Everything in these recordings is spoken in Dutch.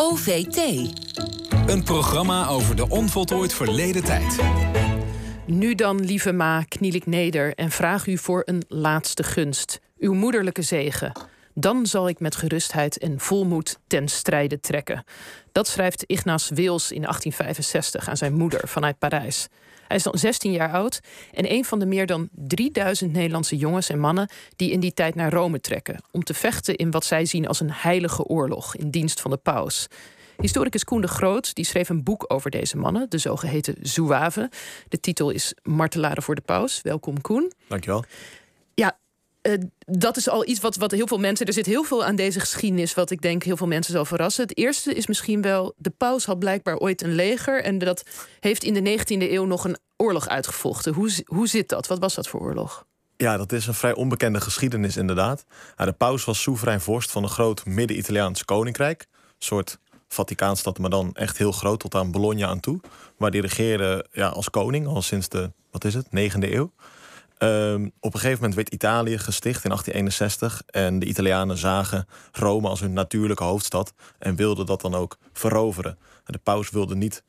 OVT. Een programma over de onvoltooid verleden tijd. Nu dan, lieve ma, kniel ik neder en vraag u voor een laatste gunst. Uw moederlijke zegen. Dan zal ik met gerustheid en volmoed ten strijde trekken. Dat schrijft Ignace Wils in 1865 aan zijn moeder vanuit Parijs. Hij is dan 16 jaar oud en een van de meer dan 3000 Nederlandse jongens en mannen die in die tijd naar Rome trekken om te vechten in wat zij zien als een heilige oorlog in dienst van de paus. Historicus Koen de Groot die schreef een boek over deze mannen, de zogeheten Zouaven. De titel is Martelaren voor de Paus. Welkom Koen. Dankjewel. Ja, uh, dat is al iets wat, wat heel veel mensen. Er zit heel veel aan deze geschiedenis, wat ik denk heel veel mensen zal verrassen. Het eerste is misschien wel. De paus had blijkbaar ooit een leger. En dat heeft in de 19e eeuw nog een oorlog uitgevochten. Hoe, hoe zit dat? Wat was dat voor oorlog? Ja, dat is een vrij onbekende geschiedenis, inderdaad. de paus was soeverein vorst van een groot midden-Italiaans koninkrijk. Een soort Vaticaanstad, maar dan echt heel groot, tot aan Bologna aan toe. Waar die regeerde ja, als koning, al sinds de, wat is het, 9e eeuw. Ehm, op een gegeven moment werd Italië gesticht in 1861 en de Italianen zagen Rome als hun natuurlijke hoofdstad en wilden dat dan ook veroveren. de paus wilde niet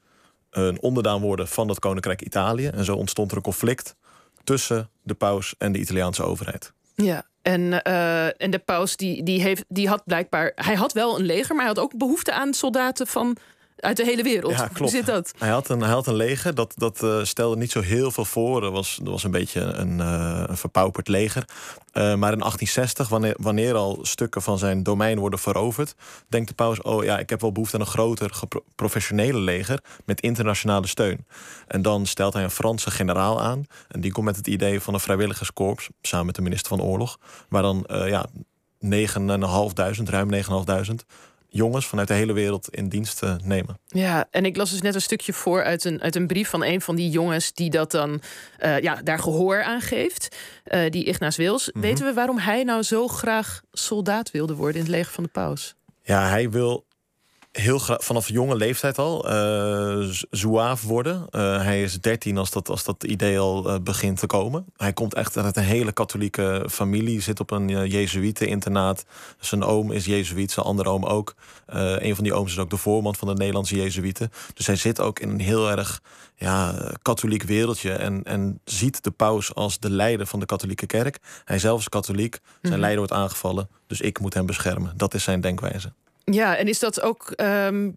een onderdaan worden van dat koninkrijk Italië en zo ontstond er een conflict tussen de paus en de Italiaanse overheid. Ja, en, uh, en de paus die, die, heeft, die had blijkbaar. Hij had wel een leger, maar hij had ook behoefte aan soldaten van uit de hele wereld. Ja, klopt. Zit dat? Hij had een, hij had een leger, dat, dat uh, stelde niet zo heel veel voor. Er was, er was een beetje een, uh, een verpauperd leger. Uh, maar in 1860, wanneer, wanneer al stukken van zijn domein worden veroverd... denkt de paus, oh ja, ik heb wel behoefte aan een groter professionele leger... met internationale steun. En dan stelt hij een Franse generaal aan. En die komt met het idee van een vrijwilligerskorps... samen met de minister van Oorlog. Waar dan ja, 9.500, ruim 9.500 jongens vanuit de hele wereld in dienst uh, nemen. Ja, en ik las dus net een stukje voor uit een, uit een brief van een van die jongens die dat dan uh, ja, daar gehoor aan geeft. Uh, die Ignaas Wils. Mm Weten we waarom hij nou zo graag soldaat wilde worden in het leger van de paus? Ja, hij wil heel vanaf jonge leeftijd al uh, zouaaf worden. Uh, hij is 13 als dat, als dat idee al uh, begint te komen. Hij komt echt uit een hele katholieke familie. Zit op een uh, internaat Zijn oom is Jezuïet, zijn andere oom ook. een van die ooms is ook de voorman van de Nederlandse Jezuïeten. Dus hij zit ook in een heel erg ja, katholiek wereldje. En, en ziet de paus als de leider van de katholieke kerk. Hij zelf is katholiek. Zijn mm leider wordt aangevallen. Dus ik moet hem beschermen. Dat is zijn denkwijze. Ja, en is dat ook. Um,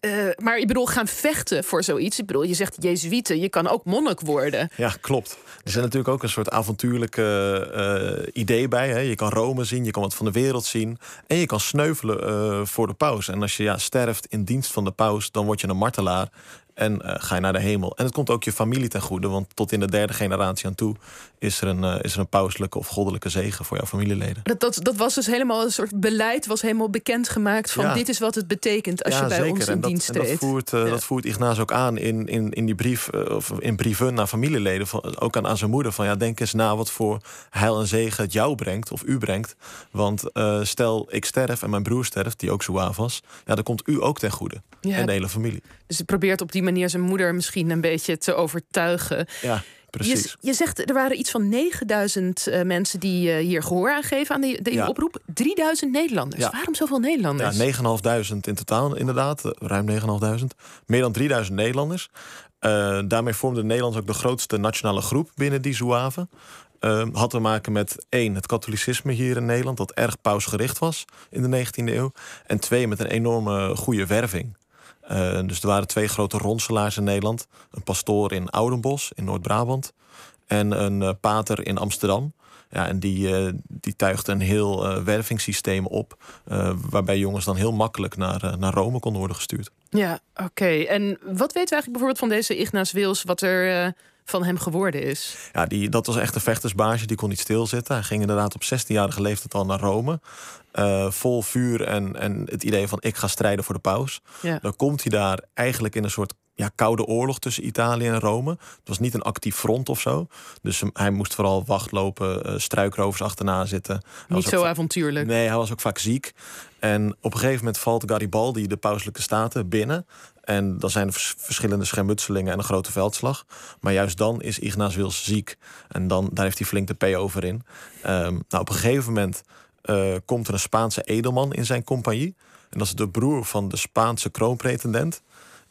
uh, maar ik bedoel, gaan vechten voor zoiets. Ik bedoel, je zegt Jezuïeten, je kan ook monnik worden. Ja, klopt. Er zit natuurlijk ook een soort avontuurlijke uh, idee bij. Hè? Je kan Rome zien, je kan wat van de wereld zien. En je kan sneuvelen uh, voor de paus. En als je ja, sterft in dienst van de paus, dan word je een martelaar. En uh, ga je naar de hemel. En het komt ook je familie ten goede. Want tot in de derde generatie aan toe is er een, uh, is er een pauselijke of goddelijke zegen voor jouw familieleden. Dat, dat, dat was dus helemaal een soort beleid, was helemaal bekendgemaakt van dit is wat het betekent als je bij zeker. ons in dat, dienst treedt. Dat voert, uh, ja. dat voert Ignaas ook aan in, in, in die brief, of in brieven naar familieleden. Van, ook aan, aan zijn moeder. Van ja, denk eens na wat voor heil en zegen het jou brengt of u brengt. Want stel ik sterf en mijn broer sterft, die ook zo was. Ja, dan komt u ook ten goede. En de hele familie. Dus je probeert op die manier zijn moeder misschien een beetje te overtuigen. Ja. Precies. Je, je zegt er waren iets van 9000 uh, mensen die uh, hier gehoor aan geven aan die, de ja. oproep. 3000 Nederlanders. Ja. Waarom zoveel Nederlanders? Ja, 9.500 in totaal inderdaad. Uh, ruim 9.500. Meer dan 3000 Nederlanders. daarmee vormde Nederland ook de grootste nationale groep binnen die zouaven. had te maken met één, het katholicisme hier in Nederland, dat erg pausgericht was in de 19e eeuw. En twee, met een enorme goede werving. Uh, dus er waren twee grote ronselaars in Nederland. Een pastoor in Oudenbos in Noord-Brabant. En een uh, pater in Amsterdam. Ja, en die, uh, die tuigde een heel wervingssysteem op. waarbij jongens dan heel makkelijk naar, naar Rome konden worden gestuurd. Ja, oké. En wat weten we eigenlijk bijvoorbeeld van deze Ignaas Wils? Wat er van hem geworden is. Ja, die, dat was echt een vechtersbaasje. Die kon niet stilzitten. Hij ging inderdaad op 16-jarige leeftijd al naar Rome. Uh, vol vuur en, en het idee van ik ga strijden voor de paus. Ja. Dan komt hij daar eigenlijk in een soort ja, koude oorlog tussen Italië en Rome. Het was niet een actief front of zo. Dus hij moest vooral wachtlopen, uh, struikrovers achterna zitten. niet zo avontuurlijk. Nee, hij was ook vaak ziek. En op een gegeven moment valt Garibaldi de pauselijke staten binnen. En dan zijn er verschillende schermutselingen en een grote veldslag. Maar juist dan is Ignaas Wils ziek. En dan, daar heeft hij flink de P over in. Um, nou, op een gegeven moment uh, komt er een Spaanse edelman in zijn compagnie. En dat is de broer van de Spaanse kroonpretendent.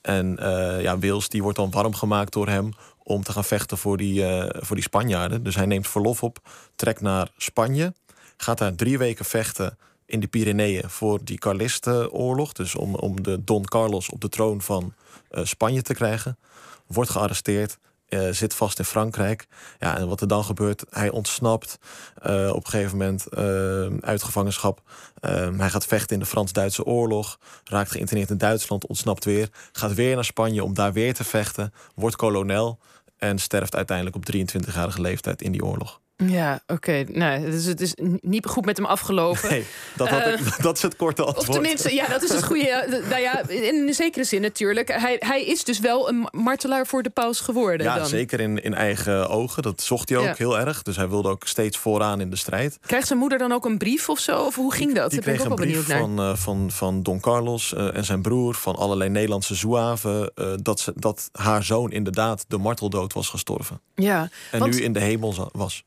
En uh, ja, Wils die wordt dan warm gemaakt door hem om te gaan vechten voor die, uh, voor die Spanjaarden. Dus hij neemt verlof op, trekt naar Spanje, gaat daar drie weken vechten in de Pyreneeën voor die Carlistenoorlog. Dus om, om de Don Carlos op de troon van uh, Spanje te krijgen. Wordt gearresteerd, uh, zit vast in Frankrijk. Ja, en wat er dan gebeurt, hij ontsnapt uh, op een gegeven moment uh, uit gevangenschap. hij gaat vechten in de Frans-Duitse oorlog. Raakt geïnterneerd in Duitsland, ontsnapt weer. Gaat weer naar Spanje om daar weer te vechten. Wordt kolonel en sterft uiteindelijk op 23-jarige leeftijd in die oorlog. Ja, oké. Nou, dus het is niet goed met hem afgelopen. Nee, dat, had ik, uh, dat is het korte antwoord. Of tenminste, ja, dat is het goede. nou ja, in een zekere zin natuurlijk. Hij, hij is dus wel een martelaar voor de paus geworden. Ja, dan. zeker in, in eigen ogen. Dat zocht hij ook ja. heel erg. Dus hij wilde ook steeds vooraan in de strijd. Krijgt zijn moeder dan ook een brief of zo? Of hoe ging dat? Die, die kreeg ik ook een brief naar. van, uh, van, van Don Carlos uh, en zijn broer, van allerlei Nederlandse zouaven, dat, ze, dat haar zoon inderdaad de marteldood was gestorven. Ja, en want... nu in de hemel was.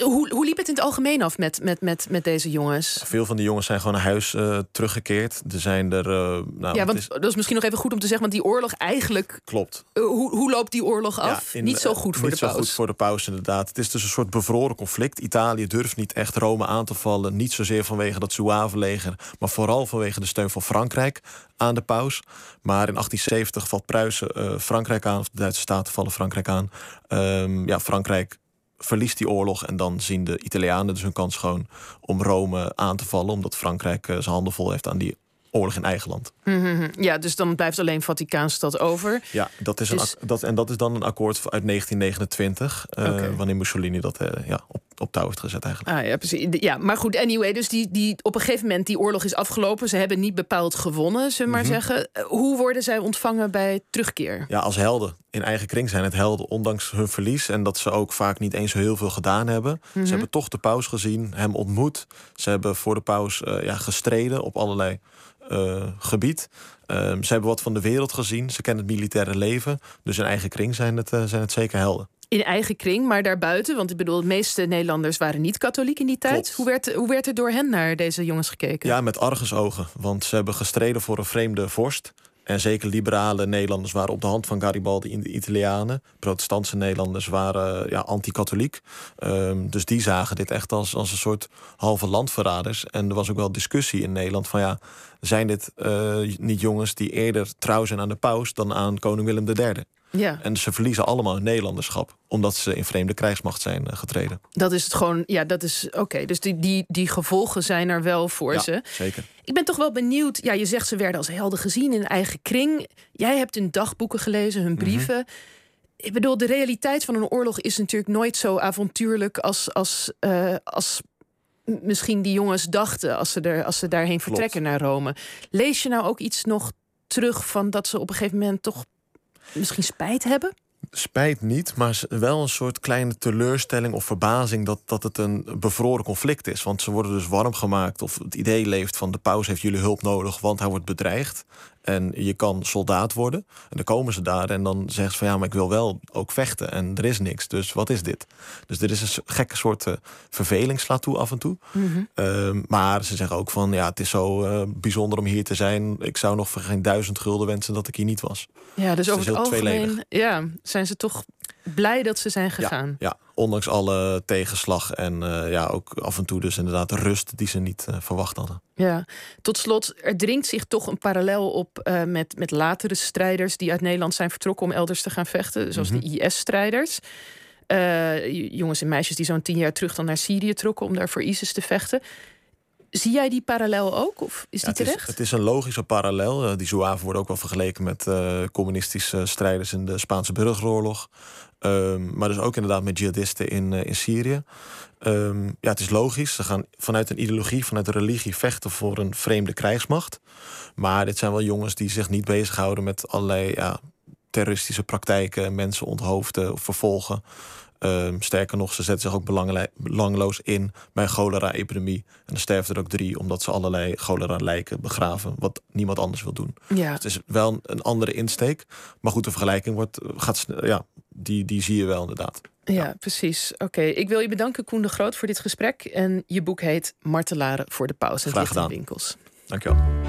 Hoe, hoe liep het in het algemeen af met, met, met, met deze jongens? Veel van die jongens zijn gewoon naar huis uh, teruggekeerd. Er zijn er. Uh, nou, ja, want is... dat is misschien nog even goed om te zeggen, want die oorlog eigenlijk. Klopt. Uh, hoe, hoe loopt die oorlog af? Ja, in, niet zo goed voor de paus. Niet zo goed voor de paus, inderdaad. Het is dus een soort bevroren conflict. Italië durft niet echt Rome aan te vallen. Niet zozeer vanwege dat Zouavenleger, maar vooral vanwege de steun van Frankrijk aan de paus. Maar in 1870 valt Pruisen Frankrijk aan, of de Duitse Staten vallen Frankrijk aan. Um, ja, Frankrijk verliest die oorlog en dan zien de Italianen dus hun kans gewoon om Rome aan te vallen, omdat Frankrijk uh, zijn handen vol heeft aan die oorlog in eigen land. Mm -hmm. Ja, dus dan blijft alleen Vaticaanstad over. Ja, dat is dus... een, dat, en dat is dan een akkoord uit 1929, uh, okay. wanneer Mussolini dat uh, ja, op, op touw heeft gezet eigenlijk. Ah, ja, precies. Ja, maar goed, anyway, dus die, die, op een gegeven moment die oorlog is afgelopen. Ze hebben niet bepaald gewonnen, zullen we maar mm -hmm. zeggen. Hoe worden zij ontvangen bij terugkeer? Ja, als helden. In eigen kring zijn het helden, ondanks hun verlies. En dat ze ook vaak niet eens zo heel veel gedaan hebben. Mm -hmm. Ze hebben toch de paus gezien, hem ontmoet. Ze hebben voor de paus uh, ja, gestreden op allerlei uh, gebied. Uh, ze hebben wat van de wereld gezien. Ze kennen het militaire leven. Dus in eigen kring zijn het, uh, zijn het zeker helden. In eigen kring, maar daarbuiten? Want ik bedoel, de meeste Nederlanders waren niet katholiek in die tijd. Hoe werd, hoe werd er door hen naar deze jongens gekeken? Ja, met argusogen. Want ze hebben gestreden voor een vreemde vorst. En zeker liberale Nederlanders waren op de hand van Garibaldi in de Italianen. Protestantse Nederlanders waren ja, anti-katholiek. Um, dus die zagen dit echt als, als een soort halve landverraders. En er was ook wel discussie in Nederland van ja, zijn dit uh, niet jongens die eerder trouw zijn aan de paus dan aan koning Willem III? Ja. En ze verliezen allemaal hun Nederlanderschap, omdat ze in vreemde krijgsmacht zijn uh, getreden. Dat is het gewoon, ja, dat is oké. Okay. Dus die, die, die gevolgen zijn er wel voor ja, ze. Zeker. Ik ben toch wel benieuwd. Ja, je zegt ze werden als helden gezien in eigen kring. Jij hebt hun dagboeken gelezen, hun brieven. Mm -hmm. Ik bedoel, de realiteit van een oorlog is natuurlijk nooit zo avontuurlijk als, als, uh, als misschien die jongens dachten als ze, er, als ze daarheen vertrekken naar Rome. Lees je nou ook iets nog terug van dat ze op een gegeven moment toch misschien spijt hebben? Spijt niet, maar wel een soort kleine teleurstelling of verbazing dat, dat het een bevroren conflict is. Want ze worden dus warm gemaakt of het idee leeft van de paus heeft jullie hulp nodig, want hij wordt bedreigd. En je kan soldaat worden. En dan komen ze daar en dan zeggen ze van ja, maar ik wil wel ook vechten. En er is niks. Dus wat is dit? Dus er is een gekke soort uh, verveling slaat toe af en toe. Mm -hmm. uh, maar ze zeggen ook van ja, het is zo uh, bijzonder om hier te zijn. Ik zou nog voor geen duizend gulden wensen dat ik hier niet was. Ja, dus, dus over het algemeen ja, zijn ze toch blij dat ze zijn gegaan. Ja, ja ondanks alle tegenslag en uh, ja, ook af en toe dus inderdaad de rust die ze niet uh, verwacht hadden. Ja, tot slot, er dringt zich toch een parallel op uh, met, met latere strijders die uit Nederland zijn vertrokken om elders te gaan vechten, zoals mm -hmm. de IS-strijders. jongens en meisjes die zo'n tien jaar terug dan naar Syrië trokken om daar voor ISIS te vechten. Zie jij die parallel ook? Of is die het terecht? Is, het is een logische parallel. Uh, die Zouaven worden ook wel vergeleken met uh, communistische strijders in de Spaanse burgeroorlog. Um, maar dus ook inderdaad met jihadisten in, uh, in Syrië. Um, ja, het is logisch. Ze gaan vanuit een ideologie, vanuit een religie vechten voor een vreemde krijgsmacht. Maar dit zijn wel jongens die zich niet bezighouden met allerlei ja, terroristische praktijken, mensen onthoofden of vervolgen. Um, sterker nog, ze zetten zich ook belangloos in bij een cholera-epidemie. En dan sterven er ook drie, omdat ze allerlei cholera-lijken begraven. Wat niemand anders wil doen. Ja. Dus het is wel een, andere insteek. Maar goed, de vergelijking wordt, gaat, ja, die, die zie je wel inderdaad. Ja, ja. precies. Oké, okay. ik wil je bedanken, Koen de Groot, voor dit gesprek. En je boek heet Martelaren voor de Paus. Graag gedaan. winkels. Dankjewel.